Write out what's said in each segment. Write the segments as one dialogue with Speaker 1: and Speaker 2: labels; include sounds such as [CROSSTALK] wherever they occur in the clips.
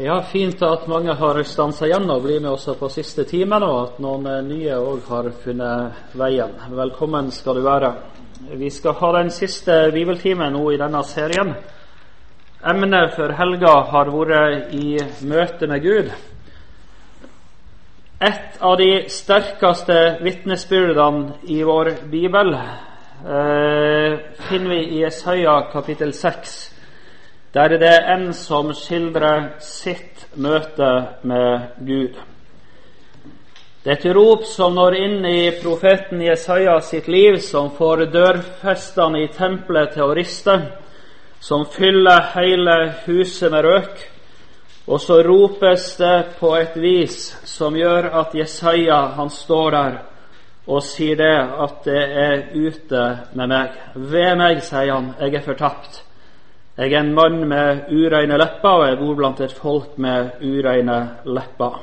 Speaker 1: Ja, Fint at mange har stansa igjen og blir med også på siste timen, og at noen eh, nye òg har funnet veien. Velkommen skal du være. Vi skal ha den siste bibeltimen nå i denne serien. Emnet for helga har vært i møte med Gud. Et av de sterkeste vitnesbyrdene i vår bibel eh, finner vi i Jesaja kapittel 6 der det er en som skildrer sitt møte med Gud. Det er et rop som når inn i profeten Jesaja sitt liv, som får dørfestene i tempelet til å riste, som fyller hele huset med røk. Og så ropes det på et vis som gjør at Jesaja han står der og sier det at det er ute med meg. Ved meg, sier han, jeg er fortapt. Jeg er en mann med ureine lepper, og jeg bor blant et folk med ureine lepper.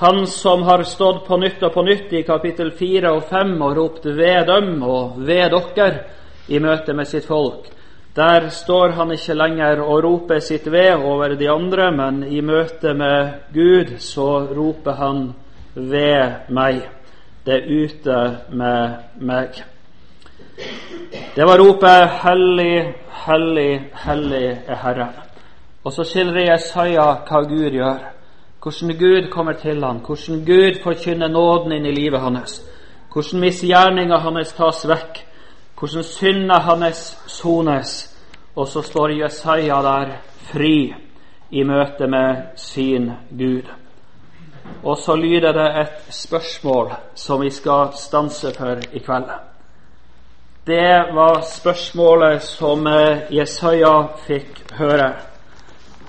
Speaker 1: Han som har stått på nytt og på nytt i kapittel 4 og 5 og ropt 'ved dem' og 'ved dere' i møte med sitt folk. Der står han ikke lenger og roper sitt ved over de andre, men i møte med Gud så roper han 'ved meg'. Det er ute med meg. Det var ropet 'Hellig, hellig, hellig er Herren'. Og så skildrer Jesaja hva Gud gjør. Hvordan Gud kommer til ham, hvordan Gud forkynner nåden inn i livet hans. Hvordan misgjerninga hans tas vekk, hvordan synda hans sones. Og så står Jesaja der fri i møte med sin Gud. Og så lyder det et spørsmål som vi skal stanse for i kveld. Det var spørsmålet som eh, Jesaja fikk høre.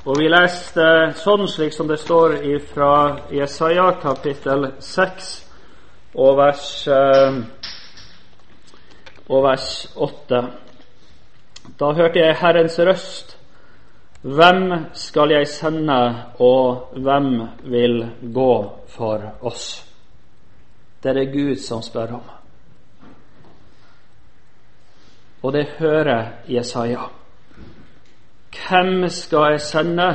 Speaker 1: Og vi leste sånn slik som det står fra Jesaja kapittel 6 og vers, eh, og vers 8. Da hørte jeg Herrens røst. Hvem skal jeg sende, og hvem vil gå for oss? Det er det Gud som spør om. Og det hører Jesaja. Hvem skal jeg sende,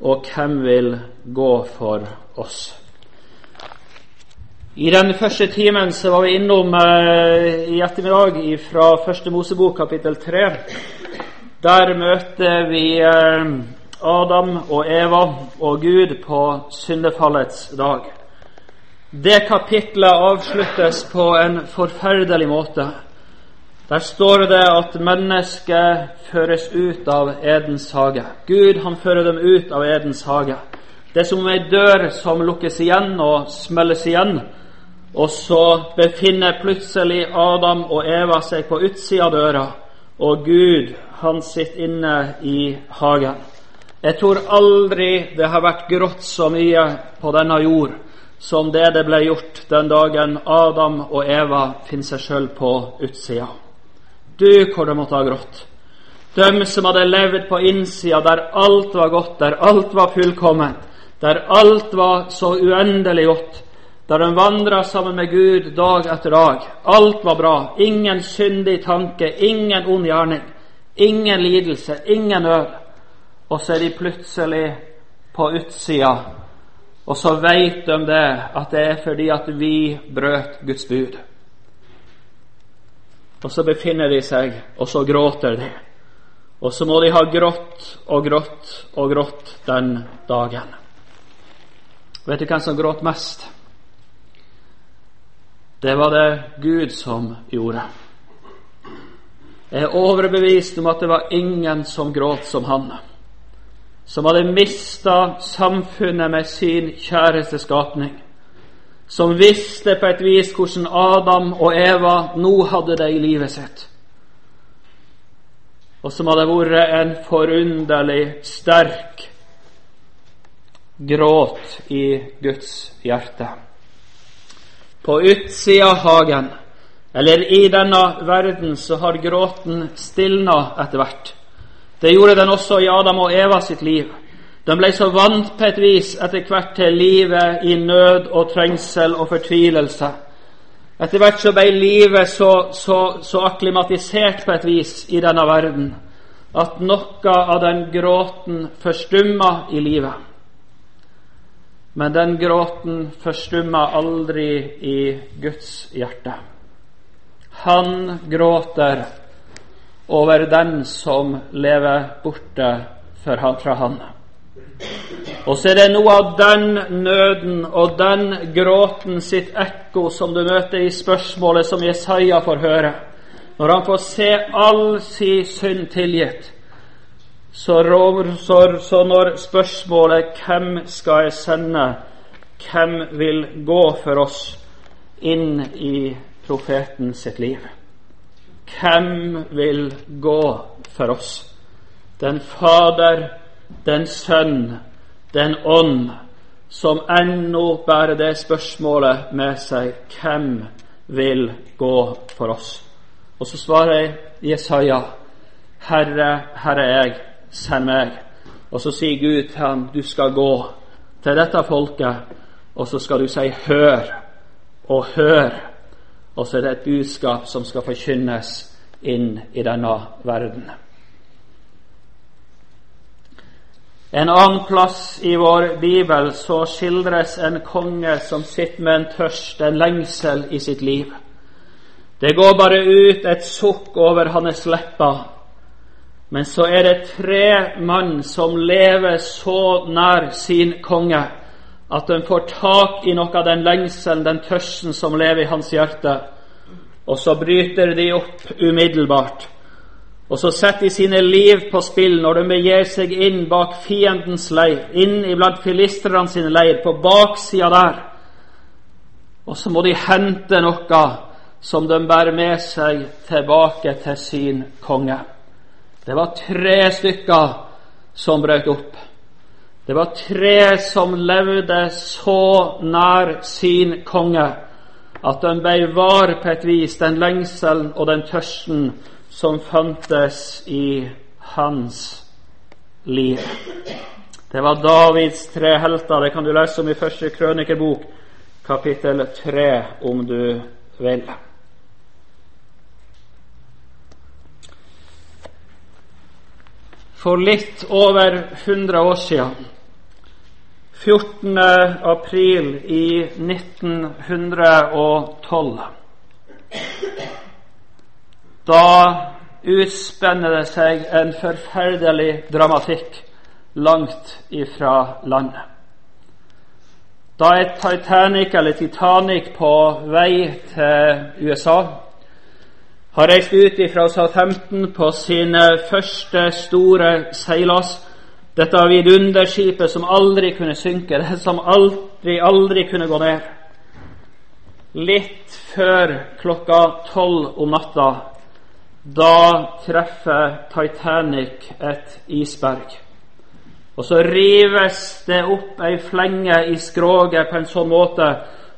Speaker 1: og hvem vil gå for oss? I den første timen så var vi innom eh, i ettermiddag fra Første Mosebok kapittel 3. Der møter vi eh, Adam og Eva og Gud på syndefallets dag. Det kapitlet avsluttes på en forferdelig måte. Der står det at mennesket føres ut av Edens hage. Gud han fører dem ut av Edens hage. Det er som ei dør som lukkes igjen og smelles igjen. Og så befinner plutselig Adam og Eva seg på utsida av døra, og Gud han sitter inne i hagen. Jeg tror aldri det har vært grått så mye på denne jord som det det ble gjort den dagen Adam og Eva finner seg sjøl på utsida. Du, de måtte ha grått. De som hadde levd på innsida, der alt var godt, der alt var fullkomment, der alt var så uendelig godt, der de vandra sammen med Gud dag etter dag. Alt var bra. Ingen syndig tanke, ingen ond gjerning, ingen lidelse, ingen nød. Og så er de plutselig på utsida, og så veit de det, at det er fordi at vi brøt Guds bud. Og så befinner de seg, og så gråter de. Og så må de ha grått og grått og grått den dagen. Vet du hvem som gråt mest? Det var det Gud som gjorde. Jeg er overbevist om at det var ingen som gråt som han, som hadde mista samfunnet med sin kjæreste skapning som visste på et vis hvordan Adam og Eva nå hadde det i livet sitt, og som hadde vært en forunderlig sterk gråt i Guds hjerte. På utsida av hagen, eller i denne verden, så har gråten stilna etter hvert. Det gjorde den også i Adam og Eva sitt liv. De ble så vant på et vis etter hvert til livet i nød og trengsel og fortvilelse. Etter hvert så ble livet så, så, så akklimatisert på et vis i denne verden at noe av den gråten forstumma i livet. Men den gråten forstumma aldri i Guds hjerte. Han gråter over den som lever borte fra han. Og så er det noe av den nøden og den gråten sitt ekko som du møter i spørsmålet som Jesaja får høre. Når han får se all si synd tilgitt, så, så, så når spørsmålet 'Hvem skal jeg sende?' Hvem vil gå for oss inn i profeten sitt liv? Hvem vil gå for oss? Den Fader, den Sønn, den Ånd, som ennå bærer det spørsmålet med seg hvem vil gå for oss? Og så svarer Jesaja, Herre, Herre jeg, send meg. Og så sier Gud til ham, du skal gå til dette folket, og så skal du si hør og hør. Og så er det et budskap som skal forkynnes inn i denne verden. En annen plass i vår bibel så skildres en konge som sitter med en tørst, en lengsel i sitt liv. Det går bare ut et sukk over hans lepper. Men så er det tre mann som lever så nær sin konge at de får tak i noe av den lengselen, den tørsten som lever i hans hjerte. Og så bryter de opp umiddelbart. Og så setter de sine liv på spill når de begir seg inn bak fiendens leir, inn iblant filistrene sine leir, på baksida der. Og så må de hente noe som de bærer med seg tilbake til sin konge. Det var tre stykker som brøt opp. Det var tre som levde så nær sin konge at de ble var på et vis den lengselen og den tørsten som fantes i hans liv. Det var Davids tre helter. Det kan du lese om i første krønikerbok, kapittel tre, om du vil. for litt over 100 år siden, 14. april i 1912. Da utspenner det seg en forferdelig dramatikk langt ifra landet. Da er Titanic, eller Titanic, på vei til USA har reist ut fra Southampton på sin første store seilas. Dette vidunderskipet som aldri kunne synke, [LAUGHS] det som aldri, aldri kunne gå ned. Litt før klokka tolv om natta, da treffer Titanic et isberg. Og så rives det opp ei flenge i skroget på en sånn måte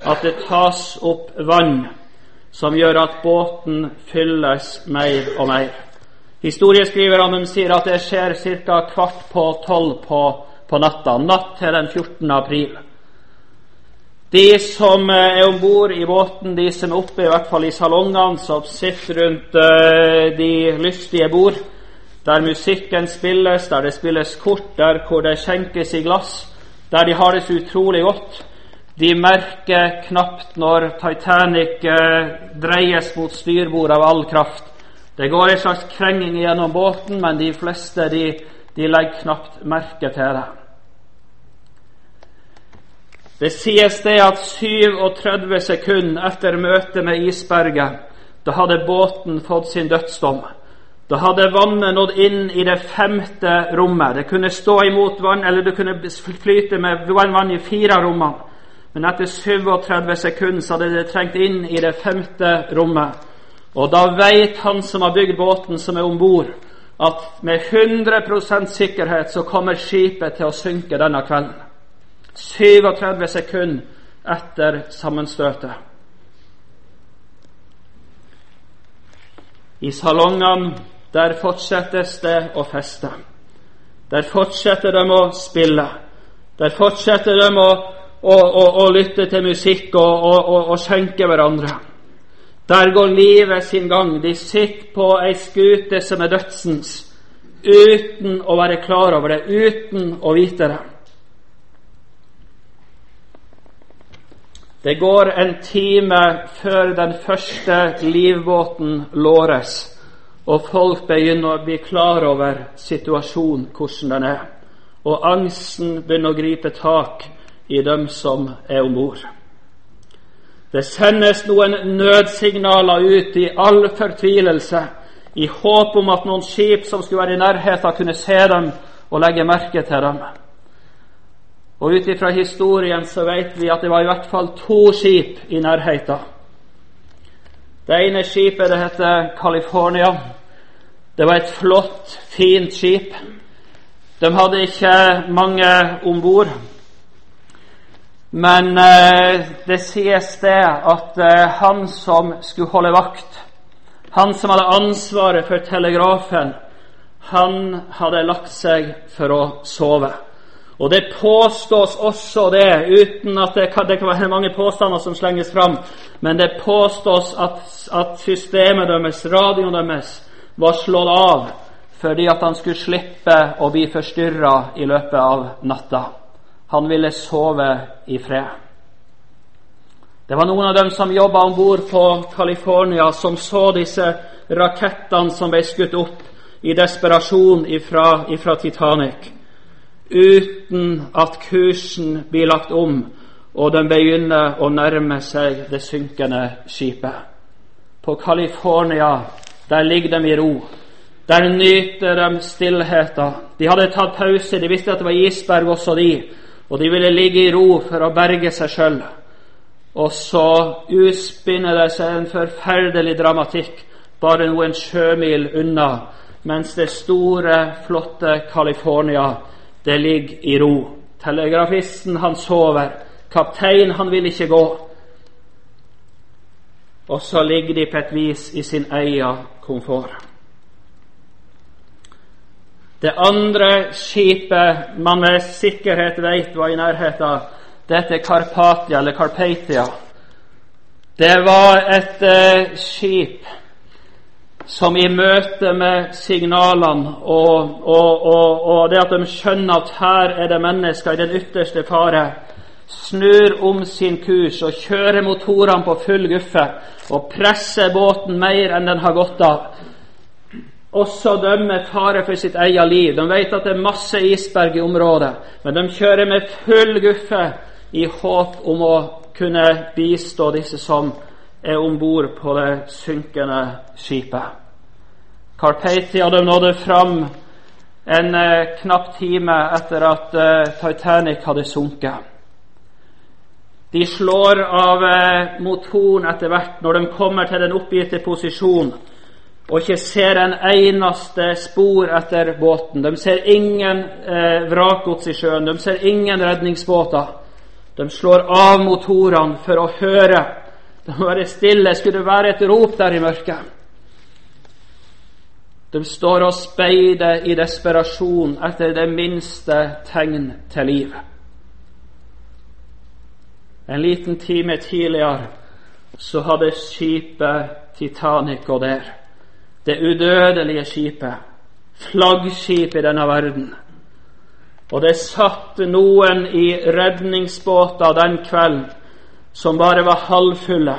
Speaker 1: at det tas opp vann som gjør at båten fylles mer og mer. Historieskriverne sier at det skjer ca. kvart på tolv på, på natta, natt til den 14. april. De som eh, er om bord i båten, de som er oppe i hvert fall i salongene, som sitter rundt uh, de lystige bord, der musikken spilles, der det spilles kort, der hvor det skjenkes i glass, der de har det så utrolig godt, de merker knapt når Titanic eh, dreies mot styrbord av all kraft. Det går en slags krenging gjennom båten, men de fleste de, de legger knapt merke til det. Det sies det at 37 sekunder etter møtet med isberget, da hadde båten fått sin dødsdom. Da hadde vannet nådd inn i det femte rommet. Det kunne stå imot vann, eller det kunne flyte med vann i fire rommene. Men etter 37 sekunder så hadde det trengt inn i det femte rommet. Og da veit han som har bygd båten, som er om bord, at med 100% sikkerhet så kommer skipet til å synke denne kvelden. 37 sekunder etter sammenstøtet. I salongene der fortsettes det å feste. Der fortsetter de å spille. Der fortsetter de å å, å, å lytte til musikk og, og, skjenke hverandre. Der går livet sin gang. De sitter på ei skute som er dødsens. uten å være klar over det, uten å vite det. Det går en time før den første livbåten låres, og folk begynner å bli klar over situasjonen, hvordan den er. Og angsten begynner å gripe tak i dem som er om bord. Det sendes noen nødsignaler ut i all fortvilelse, i håp om at noen skip som skulle være i nærheten, kunne se dem og legge merke til dem. Og ut ifra historien så vet vi at det var i hvert fall to skip i nærheten. Det ene skipet det heter California. Det var et flott, fint skip. De hadde ikke mange om bord. Men eh, det sies det at eh, han som skulle holde vakt, han som hadde ansvaret for telegrafen, han hadde lagt seg for å sove. Og det påstås også det, uten at det kan, det kan være mange påstander som slenges fram, men det påstås at, at systemet deres, radioen deres, var slått av fordi at han skulle slippe å bli forstyrra i løpet av natta. Han ville sove i fred. Det var noen av dem som jobba om bord på California, som så disse rakettene som ble skutt opp i desperasjon ifra, ifra Titanic, uten at kursen blir lagt om og de begynner å nærme seg det synkende skipet. På California, der ligger de i ro. Der nyter de stillheten. De hadde tatt pause, de visste at det var isberg også de og de ville ligge i ro for å berge seg sjøl. Og så utspinner det seg en forferdelig dramatikk bare noen sjømil unna, mens det store, flotte California det ligger i ro. Telegrafisten han sover, kapteinen han vil ikke gå. Og så ligger de på et vis i sin egen komfort. Det andre skipet man med sikkerhet vet var i nærheten, dette Karpatia, eller Carpatia. Det var et eh, skip som i møte med signalene og, og, og, og, det at de skjønner at her er det mennesker i den ytterste fare, snur om sin kurs og kjører motorene på full guffe og presser båten mer enn den har gått av også dømmer fare for sitt eget liv. De vet at det er masse isberg i området, men de kjører med full guffe i håp om å kunne bistå disse som er om bord på det synkende skipet. Carpathia de nådde fram en eh, knapp time etter at eh, Titanic hadde sunket. De slår av eh, motoren etter hvert når de kommer til den oppgitte posisjonen og ikke ser en eneste spor etter båten. De ser ingen eh, vrakgods i sjøen, de ser ingen redningsbåter. De slår av motorene for å høre. [LAUGHS] Det må være stille. Skulle det være et rop der i mørket? De står og speider i desperasjon etter det minste tegn til liv. En liten time tidligere så hadde skipet Titanic gått der det udødelige skipet, flaggskipet i denne verden. Og det satt noen i redningsbåter den kvelden som bare var halvfulle,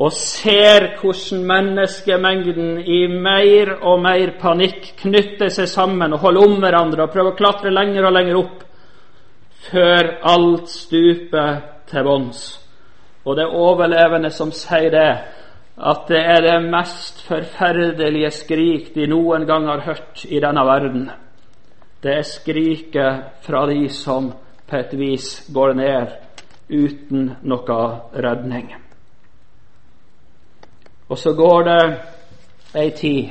Speaker 1: og ser hvordan menneskemengden i mer og mer panikk knytter seg sammen og holder om hverandre og prøver å klatre lenger og lenger opp, før alt stuper til bunns. Og det er overlevende som sier det, at det er det mest forferdelige skrik de noen gang har hørt i denne verden. Det er skriket fra de som på et vis går ned uten noe redning. Og så går det ei tid,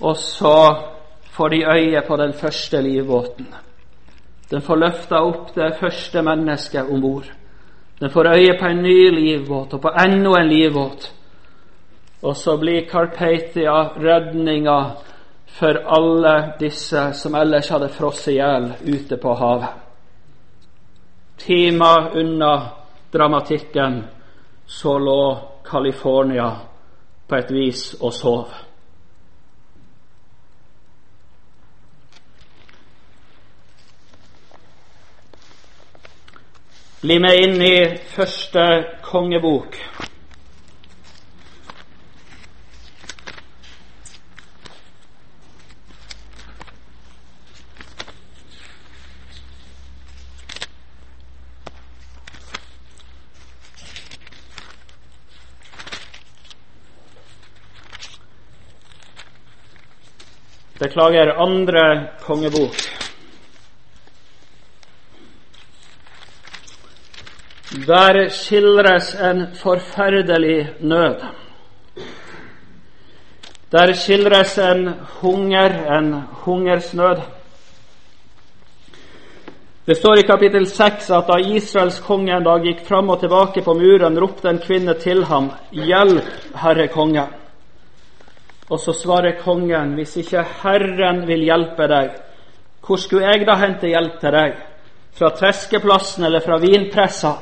Speaker 1: og så får de øye på den første livbåten. Den får løfta opp det første mennesket om bord. Den får øye på en ny livbåt og på enda en livbåt. Og så blir Carpathia redninga for alle disse som ellers hadde frosset i hjel ute på havet timer unna dramatikken så lå California på et vis og sov. Bli med inn i første kongebok. Beklager, andre kongebok. Der skildres en forferdelig nød. Der skildres en hunger, en hungersnød. Det står i kapittel 6 at da Israels konge en dag gikk fram og tilbake på muren, ropte en kvinne til ham, 'Hjelp, Herre konge'. Og så svarer kongen, 'Hvis ikke Herren vil hjelpe deg, hvor skulle jeg da hente hjelp til deg?' Fra treskeplassen eller fra vinpressa?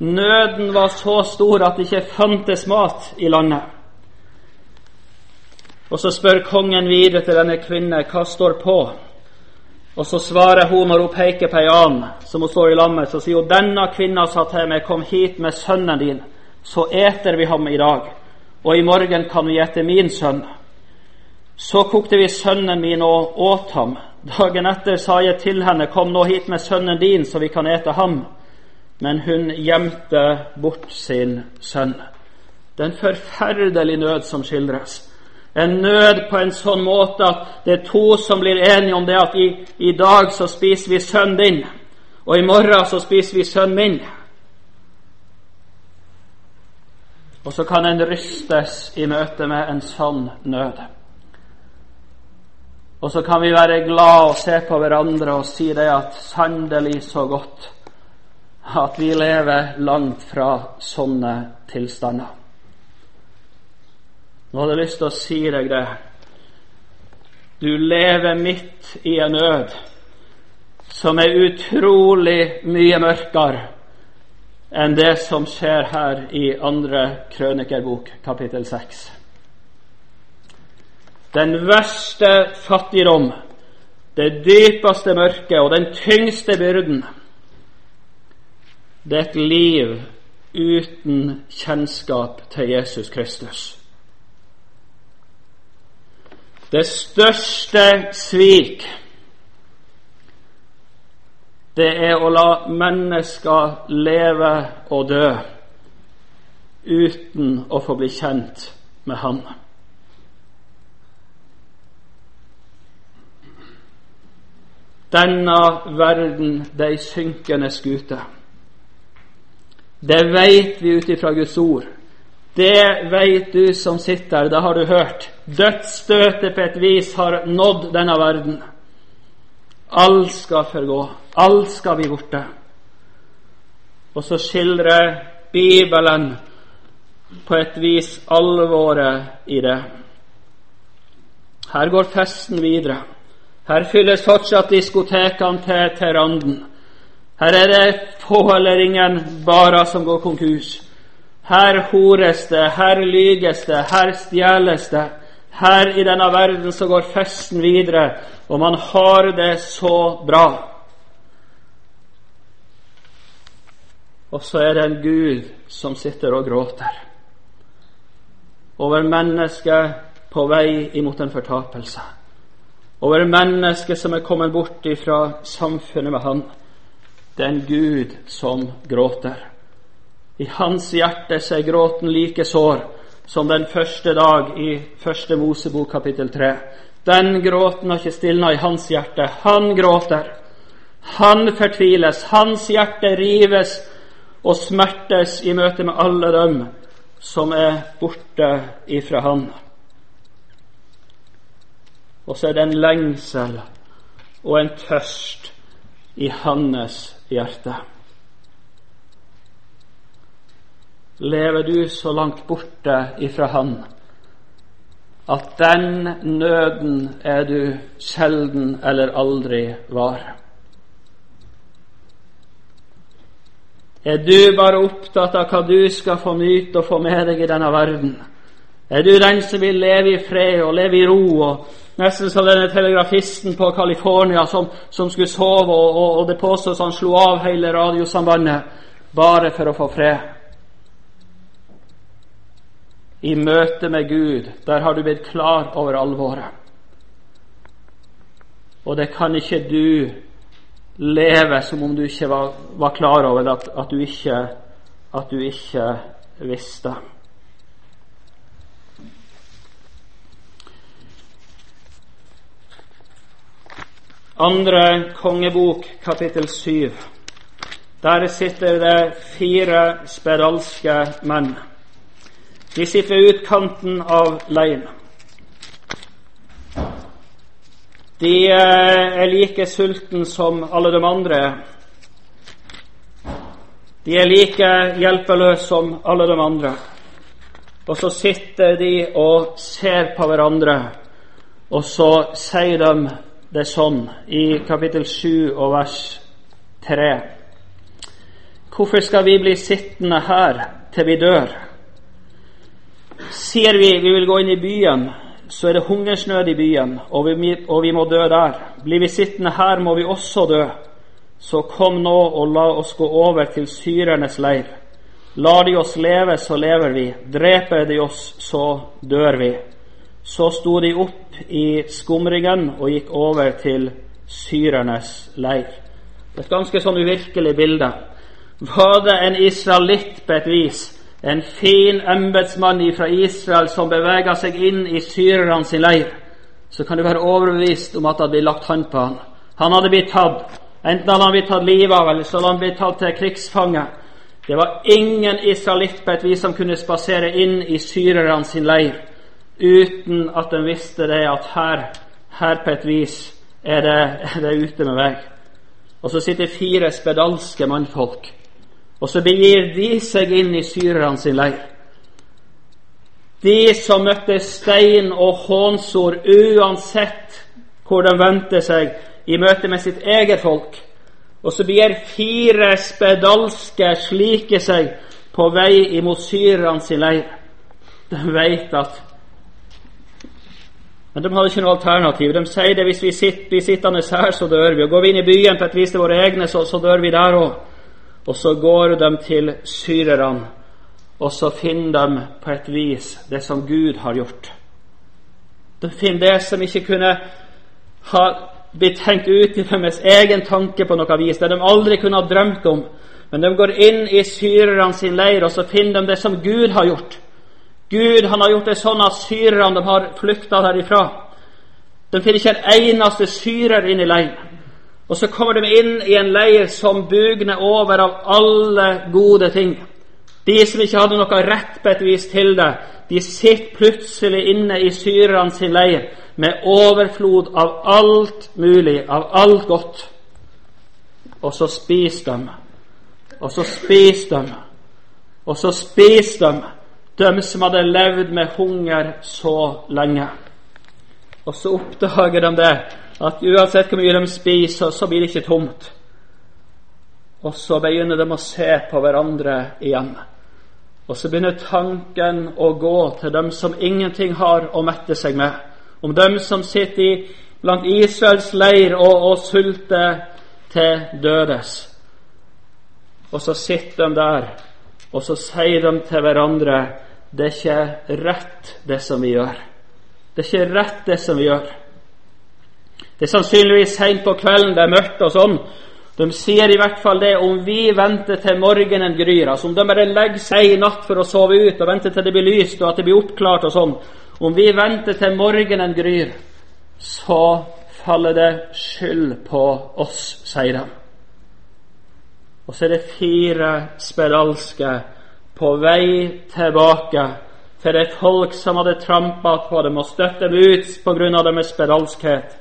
Speaker 1: Nøden var så stor at det ikke fantes mat i landet. Og så spør kongen videre til denne kvinnen hva står på. Og så svarer hun når hun peker på ei annen som hun står i lammet, så sier hun denne kvinna sa til meg, kom hit med sønnen din, så eter vi ham i dag, og i morgen kan vi ete min sønn. Så kokte vi sønnen min og åt ham. Dagen etter sa jeg til henne, kom nå hit med sønnen din, så vi kan ete ham men hun gjemte bort sin sønn. Det er en forferdelig nød som skildres. En nød på en sånn måte at det er to som blir enige om det at i, i dag så spiser vi sønnen din, og i morgen så spiser vi sønnen min. Og så kan en rystes i møte med en sånn nød. Og så kan vi være glad og se på hverandre og si det at sannelig så godt at vi lever langt fra sånne tilstander. Nå hadde jeg lyst til å si deg det. Du lever midt i en nød som er utrolig mye mørkere enn det som skjer her i andre krønikerbok, kapittel 6. Den verste fattigdom, det dypeste mørket og den tyngste byrden det er et liv uten kjennskap til Jesus Kristus. Det største svik det er å la mennesker leve og dø uten å få bli kjent med Han. Denne verden, er synkende skute. Det veit vi ut ifra Guds ord. Det veit du som sitter her, det har du hørt. Dødsstøtet på et vis har nådd denne verden. Alt skal forgå. Alt skal bli borte. Og så skildrer Bibelen på et vis alvoret i det. Her går festen videre. Her fylles fortsatt diskotekene til, til randen. Her er det få eller ingen barer som går konkurs. Her hores det, her lyges det, her stjeles det. Her i denne verden så går festen videre, og man har det så bra. Og så er det en Gud som sitter og gråter over mennesket på vei imot en fortapelse. Over mennesket som er kommet bort ifra samfunnet med Han. Det er en Gud som gråter. I hans hjerte er gråten like sår som den første dag i første Mosebok kapittel 3. Den gråten har ikke stilna i hans hjerte. Han gråter. Han fortviles. Hans hjerte rives og smertes i møte med alle dem som er borte ifra han. Og så er det en lengsel og en tørst i hans hjerte. Lever du så langt borte ifra Han at den nøden er du sjelden eller aldri var? Er du bare opptatt av hva du skal få nyte og få med deg i denne verden? Er du den som vil leve i fred og leve i ro og Nesten som denne telegrafisten på California som, som skulle sove, og, og, og det påstås han slo av hele radiosambandet. bare for å få fred. I møte med Gud, der har du blitt klar over alvoret. Og det kan ikke du leve som om du ikke var, var klar over at, at, du ikke, at du ikke visste. Andre kongebok, kapittel syv. Der sitter det fire spedalske menn. De sitter ved utkanten av leiren. De eh, er like sultne som alle de andre. De er like hjelpeløse som alle de andre. Og så sitter de og ser på hverandre, og så sier de det sånn i kapittel 7 og vers 3. Hvorfor skal vi bli sittende her til vi dør? Sier vi vi vil gå inn i byen, så er det hungersnød i byen, og vi, og vi må dø der. Blir vi sittende her, må vi også dø. Så kom nå og la oss gå over til syrernes leir. Lar de oss leve, så lever vi. Dreper de oss, så dør vi. Så sto de opp i skumringen og gikk over til syrernes leir. Et ganske sånn uvirkelig bilde. Var det en israelitt på et vis, en fin embetsmann fra Israel som bevega seg inn i syrerne leir, så kan du være overbevist om at det hadde blitt lagt hånd på han. Han hadde blitt tatt. Enten hadde han blitt tatt livet av, eller så hadde han blitt tatt til krigsfange. Det var ingen israelitt på et vis som kunne spasere inn i syrerne leir uten at de visste det at her, her på et vis er det, er det ute med vei. Og så sitter fire spedalske mannfolk, og så begir de seg inn i syrerne sin leir. De som møtte stein og hånsord uansett hvor de vendte seg i møte med sitt eget folk. Og så begir fire spedalske slike seg på vei imot syrerne sin leir. De veit at men de hadde ikke noe alternativ. De sier det hvis vi sitter, blir sittende her, så dør vi. Og Går vi inn i byen på et vis til våre egne, så, så dør vi der òg. Og så går de til syrerne, og så finner de på et vis det som Gud har gjort. De finner det som ikke kunne ha blitt tenkt ut i deres egen tanke på noe vis, det de aldri kunne ha drømt om. Men de går inn i syrerne sin leir, og så finner de det som Gud har gjort. Gud han har gjort det sånn at syrerne har flykta derifra. De finner ikke en eneste syrer inn i leiren. Og så kommer de inn i en leir som bugner over av alle gode ting. De som ikke hadde noe rett på et vis til det, de sitter plutselig inne i syrerne sin leir med overflod av alt mulig, av alt godt. Og så spiser de, og så spiser de, og så spiser de de som hadde levd med hunger så lenge. Og så oppdager de det, at uansett hvor mye de spiser, så blir det ikke tomt. Og så begynner de å se på hverandre igjen. Og så begynner tanken å gå til dem som ingenting har å mette seg med. Om dem som sitter i, blant Israels leir og, og sulter til dødes. Og så sitter de der, og så sier de til hverandre det er ikke rett, det som vi gjør. Det er ikke rett, det som vi gjør. Det er sannsynligvis seint på kvelden, det er mørkt og sånn. De sier i hvert fall det om vi venter til morgenen gryr. Altså om de bare legger seg i natt for å sove ut og venter til det blir lyst og at det blir oppklart og sånn. Om vi venter til morgenen gryr, så faller det skyld på oss, sier de. Og så er det fire spedalske på vei tilbake til det folk som hadde trampa på dem og støtt dem ut av deres spedalskhet,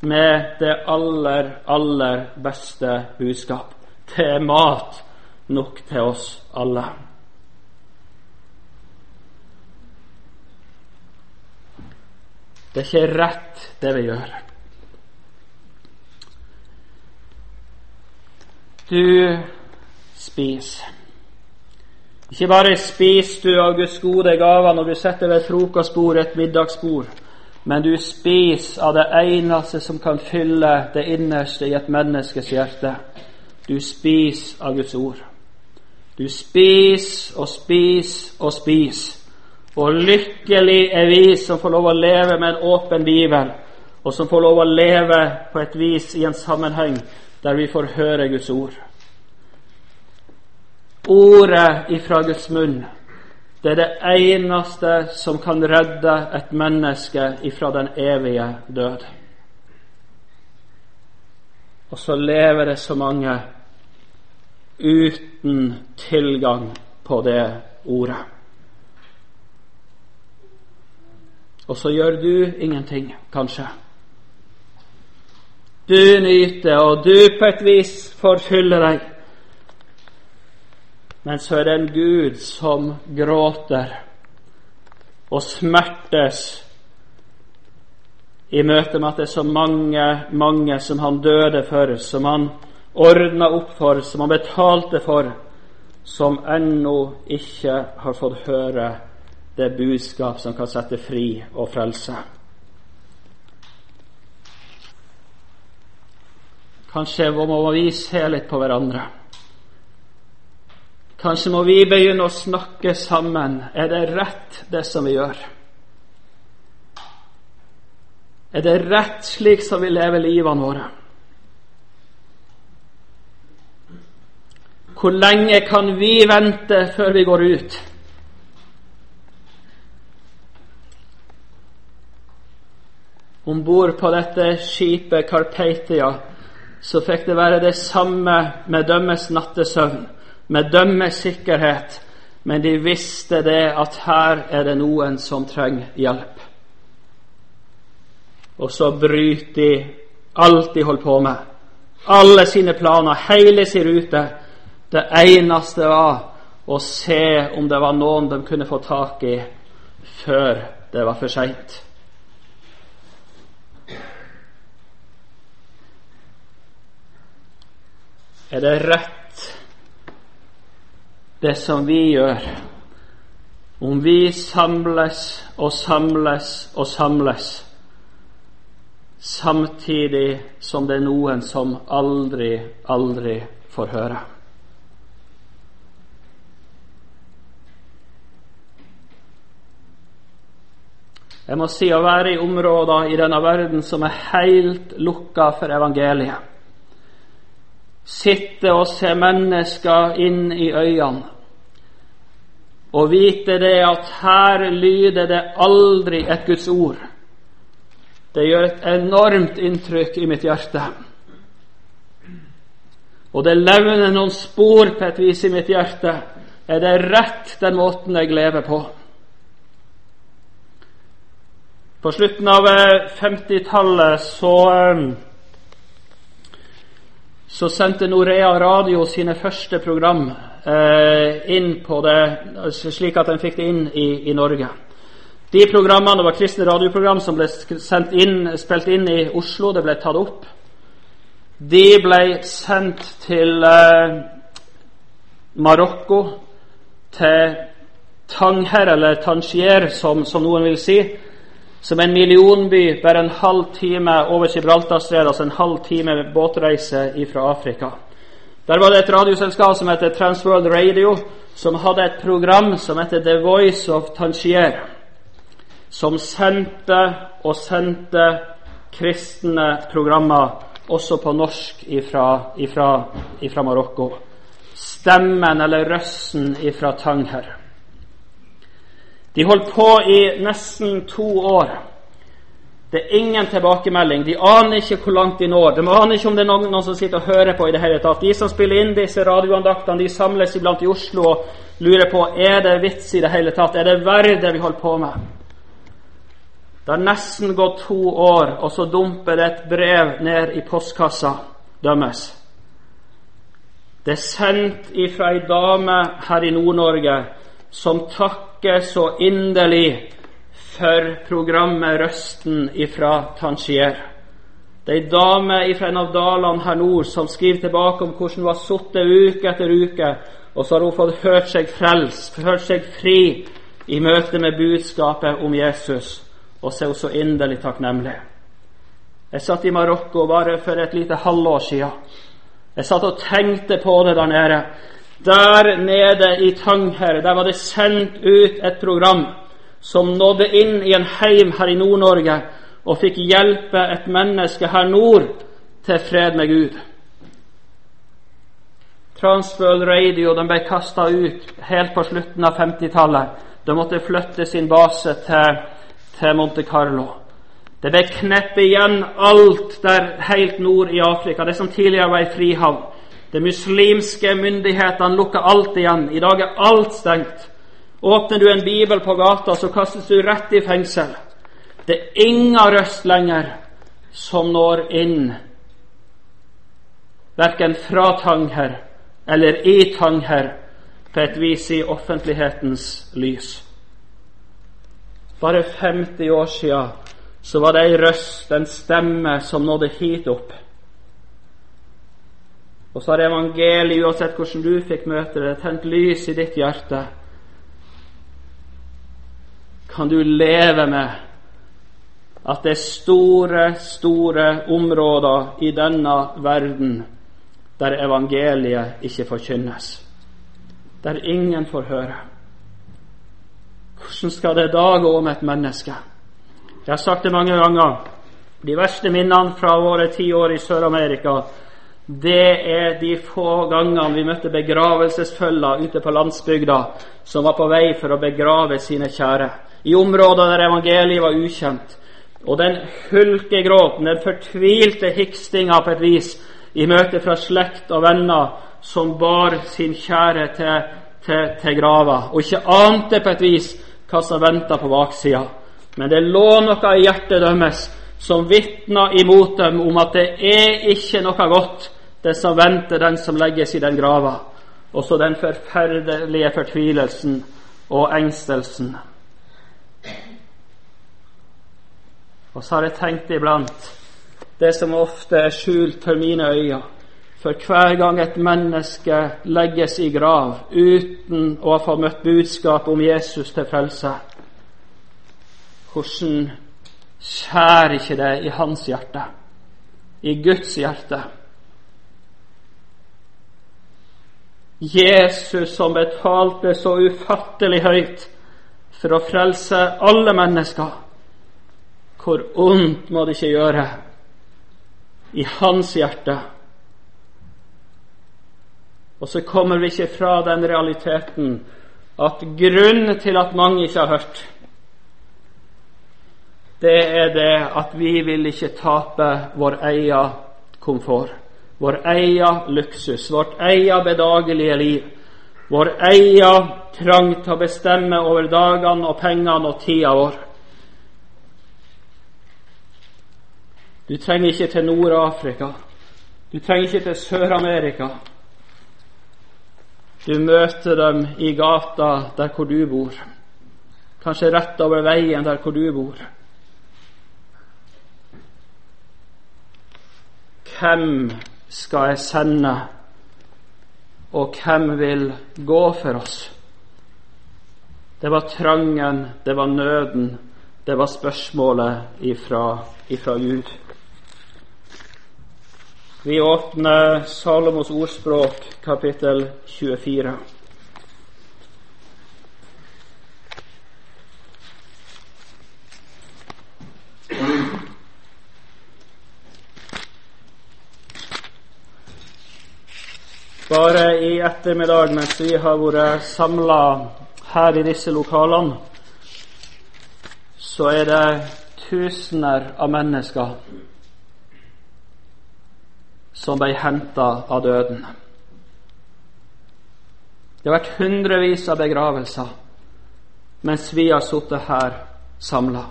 Speaker 1: med det aller, aller beste budskap. Er mat nok til oss alle. Det er ikke rett, det vi gjør. Du spiser. Ikke bare spiser du av Guds gode gaver når du setter ved frokostbord et middagsbord, men du spiser av det eneste som kan fylle det innerste i et menneskes hjerte. Du spiser av Guds ord. Du spiser og spiser og spiser. Og lykkelig er vi som får lov å leve med en åpen bibel, og som får lov å leve på et vis i en sammenheng der vi får høre Guds ord. Ordet ifra Guds munn, det er det eneste som kan redde et menneske ifra den evige død. Og så lever det så mange uten tilgang på det ordet. Og så gjør du ingenting, kanskje. Du nyter, og du på et vis forfyller deg. Men så er det en Gud som gråter og smertes i møte med at det er så mange, mange som han døde for, som han ordna opp for, som han betalte for, som ennå ikke har fått høre det budskap som kan sette fri og frelse. Kanskje må vi se litt på hverandre. Kanskje må vi begynne å snakke sammen. Er det rett, det som vi gjør? Er det rett slik som vi lever livene våre? Hvor lenge kan vi vente før vi går ut? Om bord på dette skipet Carpatia så fikk det være det samme med dømmes nattesøvn, med dømmes sikkerhet, men de visste det at her er det noen som trenger hjelp. Og så bryter de alt de holdt på med, alle sine planer, hele sin rute det eneste var å se om det var noen de kunne få tak i før det var for seint. Er det rett, det som vi gjør, om vi samles og samles og samles, samtidig som det er noen som aldri, aldri får høre? Jeg må si å være i områder i denne verden som er helt lukka for evangeliet. Sitte og se mennesker inn i øynene og vite det at her lyder det aldri et Guds ord. Det gjør et enormt inntrykk i mitt hjerte. Og det levner noen spor på et vis i mitt hjerte. Er det rett den måten jeg lever på? På slutten av 50-tallet eh, så, eh, så sendte Norea Radio sine første program eh, inn på det, slik at en fikk det inn i, i, Norge. De programmene var kristne radioprogram som ble inn, spilt inn i Oslo. Det ble tatt opp. De ble sendt til eh, Marokko, til Tangher, eller Tangier, som, som noen vil si som en millionby bare en halv time over Gibraltarstredet, altså en halv time båtreise fra Afrika. Der var det et radioselskap som heter Transworld Radio, som hadde et program som heter The Voice of Tangier, som sendte og sendte kristne programmer også på norsk ifra, ifra, ifra Marokko. Stemmen eller røsten ifra Tangher. De holdt på i nesten to år. Det er ingen tilbakemelding. De aner ikke hvor langt de når. De aner ikke om det er noen, noen som sitter og hører på. i det hele tatt. De som spiller inn disse radioandaktene, de samles iblant i Oslo og lurer på er det vits i det hele tatt. Er det verdt det vi holder på med? Det har nesten gått to år, og så dumper det et brev ned i postkassa deres. Det er sendt ifra ei dame her i Nord-Norge som takker så inderlig for programmet Røsten ifra Tangier. Det er ei dame fra en av dalene her nord som skriver tilbake om hvordan hun har sittet uke etter uke, og så har hun fått hørt seg frelst, hørt seg fri i møte med budskapet om Jesus, og så er hun så inderlig takknemlig. Jeg satt i Marokko bare for et lite halvår siden. Jeg satt og tenkte på det der nede. Der nede i Tangherre der var det sendt ut et program som nådde inn i en heim her i Nord-Norge og fikk hjelpe et menneske her nord til fred med Gud. Transworld Radio de ble kasta ut helt på slutten av 50-tallet. De måtte flytte sin base til, til Monte Carlo. Det ble kneppet igjen alt der helt nord i Afrika, det som tidligere var ei frihavn. De muslimske myndighetene lukker alt igjen. I dag er alt stengt. Åpner du en bibel på gata, så kastes du rett i fengsel. Det er ingen røst lenger som når inn, verken fra Tangher eller i Tangher, på et vis i offentlighetens lys. Bare 50 år siden så var det ei røst, en stemme, som nådde hit opp. Og så har evangeliet, uansett hvordan du fikk møte det, tent lys i ditt hjerte. Kan du leve med at det er store, store områder i denne verden der evangeliet ikke forkynnes, der ingen får høre? Hvordan skal det da gå med et menneske? Jeg har sagt det mange ganger. De verste minnene fra våre ti år i Sør-Amerika, det er de få gangene vi møtte begravelsesfølger ute på landsbygda som var på vei for å begrave sine kjære, i områder der evangeliet var ukjent. Og den hulkegråten, den fortvilte hikstinga på et vis i møte fra slekt og venner som bar sin kjære til, til, til grava, og ikke ante på et vis hva som venta på baksida. Men det lå noe i hjertet deres som vitna imot dem om at det er ikke noe godt, det som venter den som legges i den grava. Også den forferdelige fortvilelsen og engstelsen. Og så har jeg tenkt iblant det som ofte er skjult for mine øyne. For hver gang et menneske legges i grav uten å ha fått møtt budskap om Jesus til frelse, hvordan skjærer ikke det i hans hjerte, i Guds hjerte? Jesus som betalte så ufattelig høyt for å frelse alle mennesker. Hvor ondt må det ikke gjøre i hans hjerte? Og så kommer vi ikke fra den realiteten at grunnen til at mange ikke har hørt, det er det at vi vil ikke tape vår egen komfort, vår egen luksus, vårt eget bedagelige liv, vår egen trang til å bestemme over dagene og pengene og tida vår. Du trenger ikke til Nord-Afrika. Du trenger ikke til Sør-Amerika. Du møter dem i gata der hvor du bor, kanskje rett over veien der hvor du bor. Hvem skal jeg sende, og hvem vil gå for oss? Det var trangen, det var nøden, det var spørsmålet ifra, ifra Gud. Vi åpner Salomos ordspråk, kapittel 24. Bare i ettermiddag mens vi har vært samla her i disse lokalene, så er det tusener av mennesker som ble henta av døden. Det har vært hundrevis av begravelser mens vi har sittet her samla.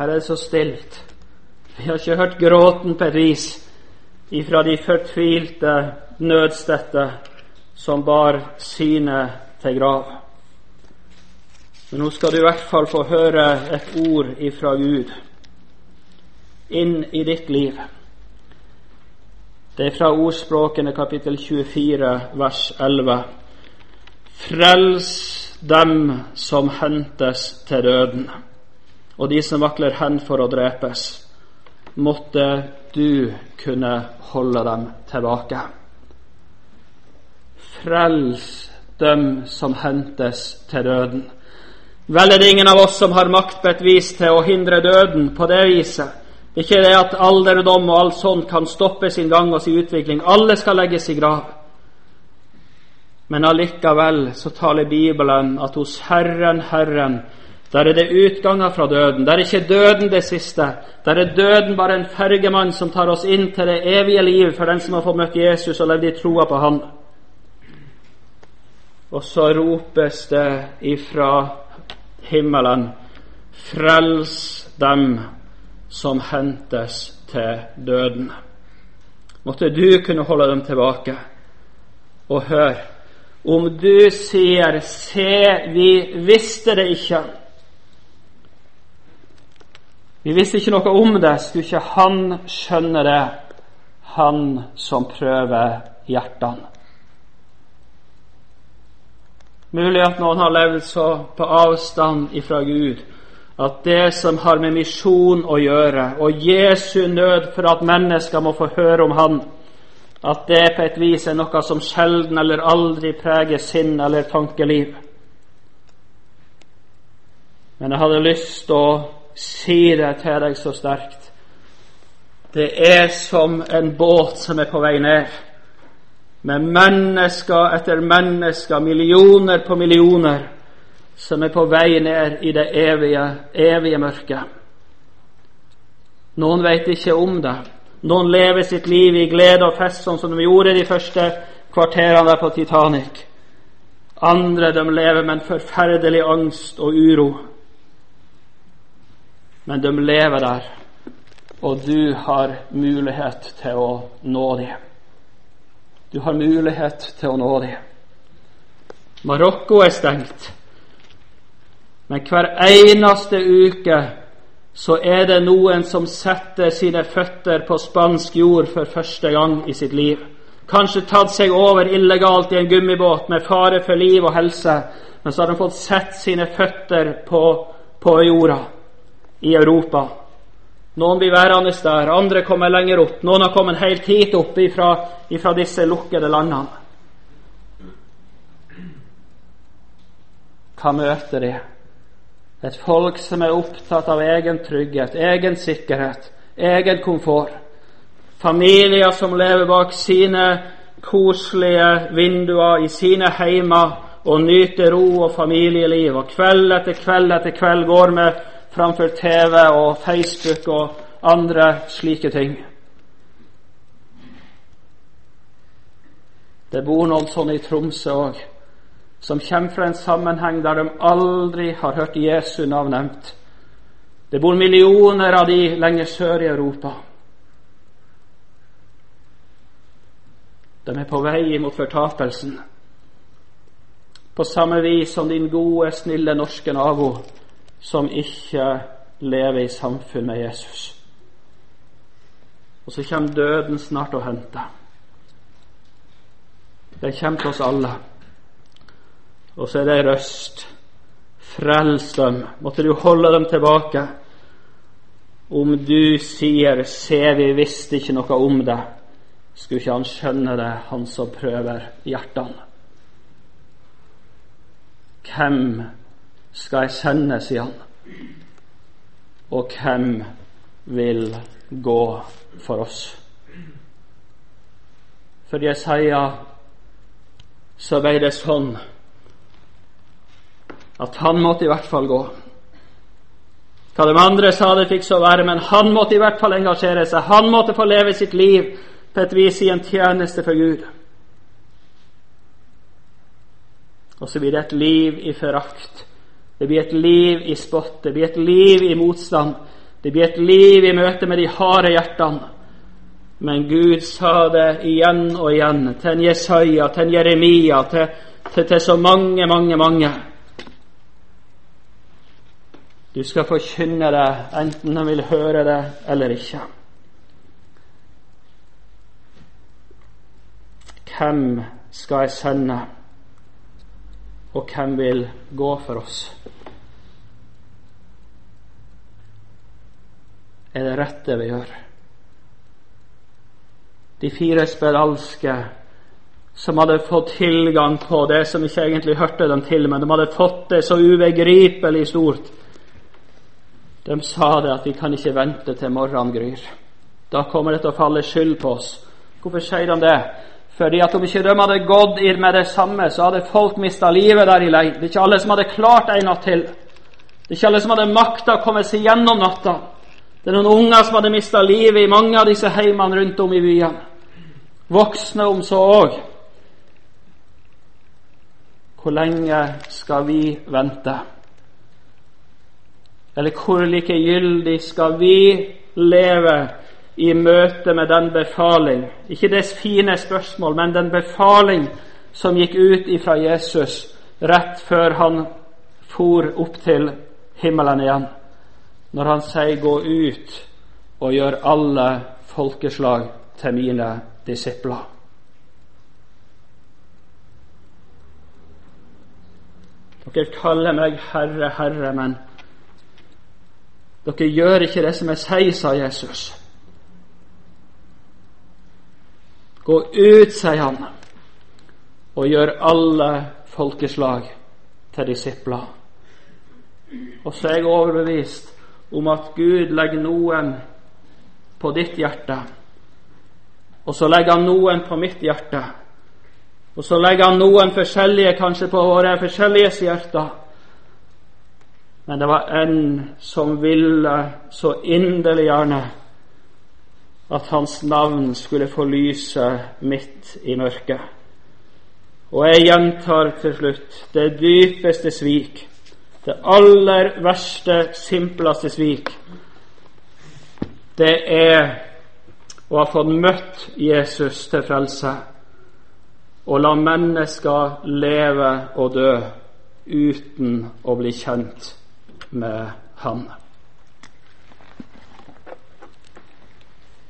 Speaker 1: Her er det så stilt. Vi har ikke hørt gråten på et vis ifra de fortvilte nødstedte som bar sine til grav. Men nå skal du i hvert fall få høre et ord ifra Gud inn i ditt liv. Det er fra ordspråkene kapittel 24 vers 11. Frels dem som hentes til døden, og de som vakler hen for å drepes. Måtte du kunne holde dem tilbake. frels dem som hentes til døden. Vel er det ingen av oss som har makt på et vis til å hindre døden på det viset. Ikke det at alderdom og alt sånt kan stoppe sin gang og sin utvikling. Alle skal legges i grav. Men allikevel så taler Bibelen at hos Herren, Herren, der er det utganger fra døden. Der er ikke døden det siste. Der er døden bare en fergemann som tar oss inn til det evige liv for den som har fått møtt Jesus og levd i troa på Han. Og så ropes det ifra himmelen Frels dem som hentes til døden. Måtte du kunne holde dem tilbake. Og hør, om du sier 'Se, vi visste det ikke', vi visste ikke noe om det, skulle ikke han skjønne det, han som prøver hjertene? Mulig at noen har levd så på avstand ifra Gud at det som har med misjon å gjøre, og Jesu nød for at mennesker må få høre om Han, at det på et vis er noe som sjelden eller aldri preger sinn eller tankeliv. Men jeg hadde lyst til å si det til deg så sterkt. Det er som en båt som er på vei ned med mennesker etter mennesker, millioner på millioner, som er på vei ned i det evige, evige mørket. Noen vet ikke om det. Noen lever sitt liv i glede og fest, sånn som de gjorde de første kvarterene der på Titanic. Andre de lever med en forferdelig angst og uro. Men de lever der, og du har mulighet til å nå dem. Du har mulighet til å nå dem. Marokko er stengt. Men hver eneste uke så er det noen som setter sine føtter på spansk jord for første gang i sitt liv. Kanskje tatt seg over illegalt i en gummibåt med fare for liv og helse, men så har de fått sett sine føtter på, på jorda i Europa. Noen blir værende der, andre kommer lenger opp. Noen har kommet helt hit opp ifra, ifra disse lukkede landene. Hva møter de? Et folk som er opptatt av egen trygghet, egen sikkerhet, egen komfort. Familier som lever bak sine koselige vinduer i sine heimer og nyter ro og familieliv, og kveld etter kveld etter kveld går med framfor TV og Facebook og andre slike ting. Det bor noen sånne i Tromsø òg, som kommer fra en sammenheng der de aldri har hørt Jesu navn nevnt. Det bor millioner av de lenger sør i Europa. De er på vei mot fortapelsen. På samme vis som din gode, snille norske nabo som ikke lever i samfunn med Jesus. Og så kommer døden snart og henter. Den kommer til oss alle. Og så er det røst. Frels dem. Måtte du holde dem tilbake. Om du sier 'se, vi visste ikke noe om det', skulle ikke han skjønne det, han som prøver hjertene. Hvem skal jeg sende, sier han. Og hvem vil gå for oss? For Jesaja så ble det sånn at han måtte i hvert fall gå. Hva de andre sa det fikk så være, men han måtte i hvert fall engasjere seg. Han måtte få leve sitt liv på et vis i en tjeneste for Gud. Og så blir det et liv i forakt det blir et liv i spott, det blir et liv i motstand. Det blir et liv i møte med de harde hjertene. Men Gud sa det igjen og igjen til Jesaja, til Jeremia, til, til, til så mange, mange, mange. Du skal forkynne det enten de vil høre det eller ikke. Hvem skal jeg sende? Og hvem vil gå for oss? Er det rett det vi gjør? De fire spedalske som hadde fått tilgang på det som ikke egentlig hørte dem til, men de hadde fått det så ubegripelig stort. De sa det at vi kan ikke vente til morgenen gryr. Da kommer det til å falle skyld på oss. Hvorfor sier de det? Fordi at om ikke de hadde gått med det samme, så hadde folk mista livet der i leir. Det er ikke alle som hadde klart en natt til. Det er ikke alle som hadde makta å komme seg gjennom natta. Det er noen unger som hadde mista livet i mange av disse heimene rundt om i byene. Voksne om så òg. Hvor lenge skal vi vente? Eller hvor likegyldig skal vi leve i møte med den befaling? Ikke det fine spørsmål, men den befaling som gikk ut ifra Jesus rett før han for opp til himmelen igjen, når han sier 'gå ut og gjør alle folkeslag til mine disipler'. Dere kaller meg Herre, Herre, men dere gjør ikke det som jeg sier, sa Jesus. Gå ut, sier han, og gjør alle folkeslag til disipler. Og så er jeg overbevist om at Gud legger noen på ditt hjerte, og så legger han noen på mitt hjerte, og så legger han noen forskjellige kanskje på våre forskjelliges hjerter men det var en som ville så inderlig gjerne at hans navn skulle få lyse midt i mørket. Og jeg gjentar til slutt det dypeste svik, det aller verste, simpleste svik, det er å ha fått møtt Jesus til frelse og la mennesker leve og dø uten å bli kjent med Han.